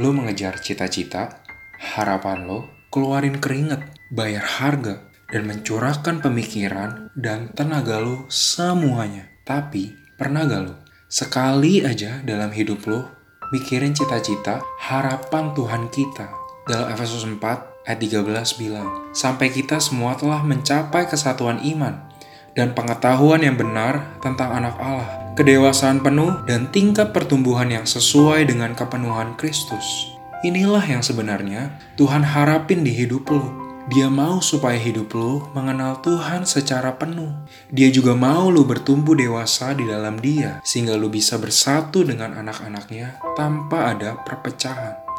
Lo mengejar cita-cita, harapan lo, keluarin keringet, bayar harga, dan mencurahkan pemikiran dan tenaga lo semuanya. Tapi, pernah gak lo? Sekali aja dalam hidup lo, mikirin cita-cita, harapan Tuhan kita. Dalam Efesus 4 ayat 13 bilang, Sampai kita semua telah mencapai kesatuan iman dan pengetahuan yang benar tentang anak Allah kedewasaan penuh, dan tingkat pertumbuhan yang sesuai dengan kepenuhan Kristus. Inilah yang sebenarnya Tuhan harapin di hidup lo. Dia mau supaya hidup lo mengenal Tuhan secara penuh. Dia juga mau lo bertumbuh dewasa di dalam dia, sehingga lo bisa bersatu dengan anak-anaknya tanpa ada perpecahan.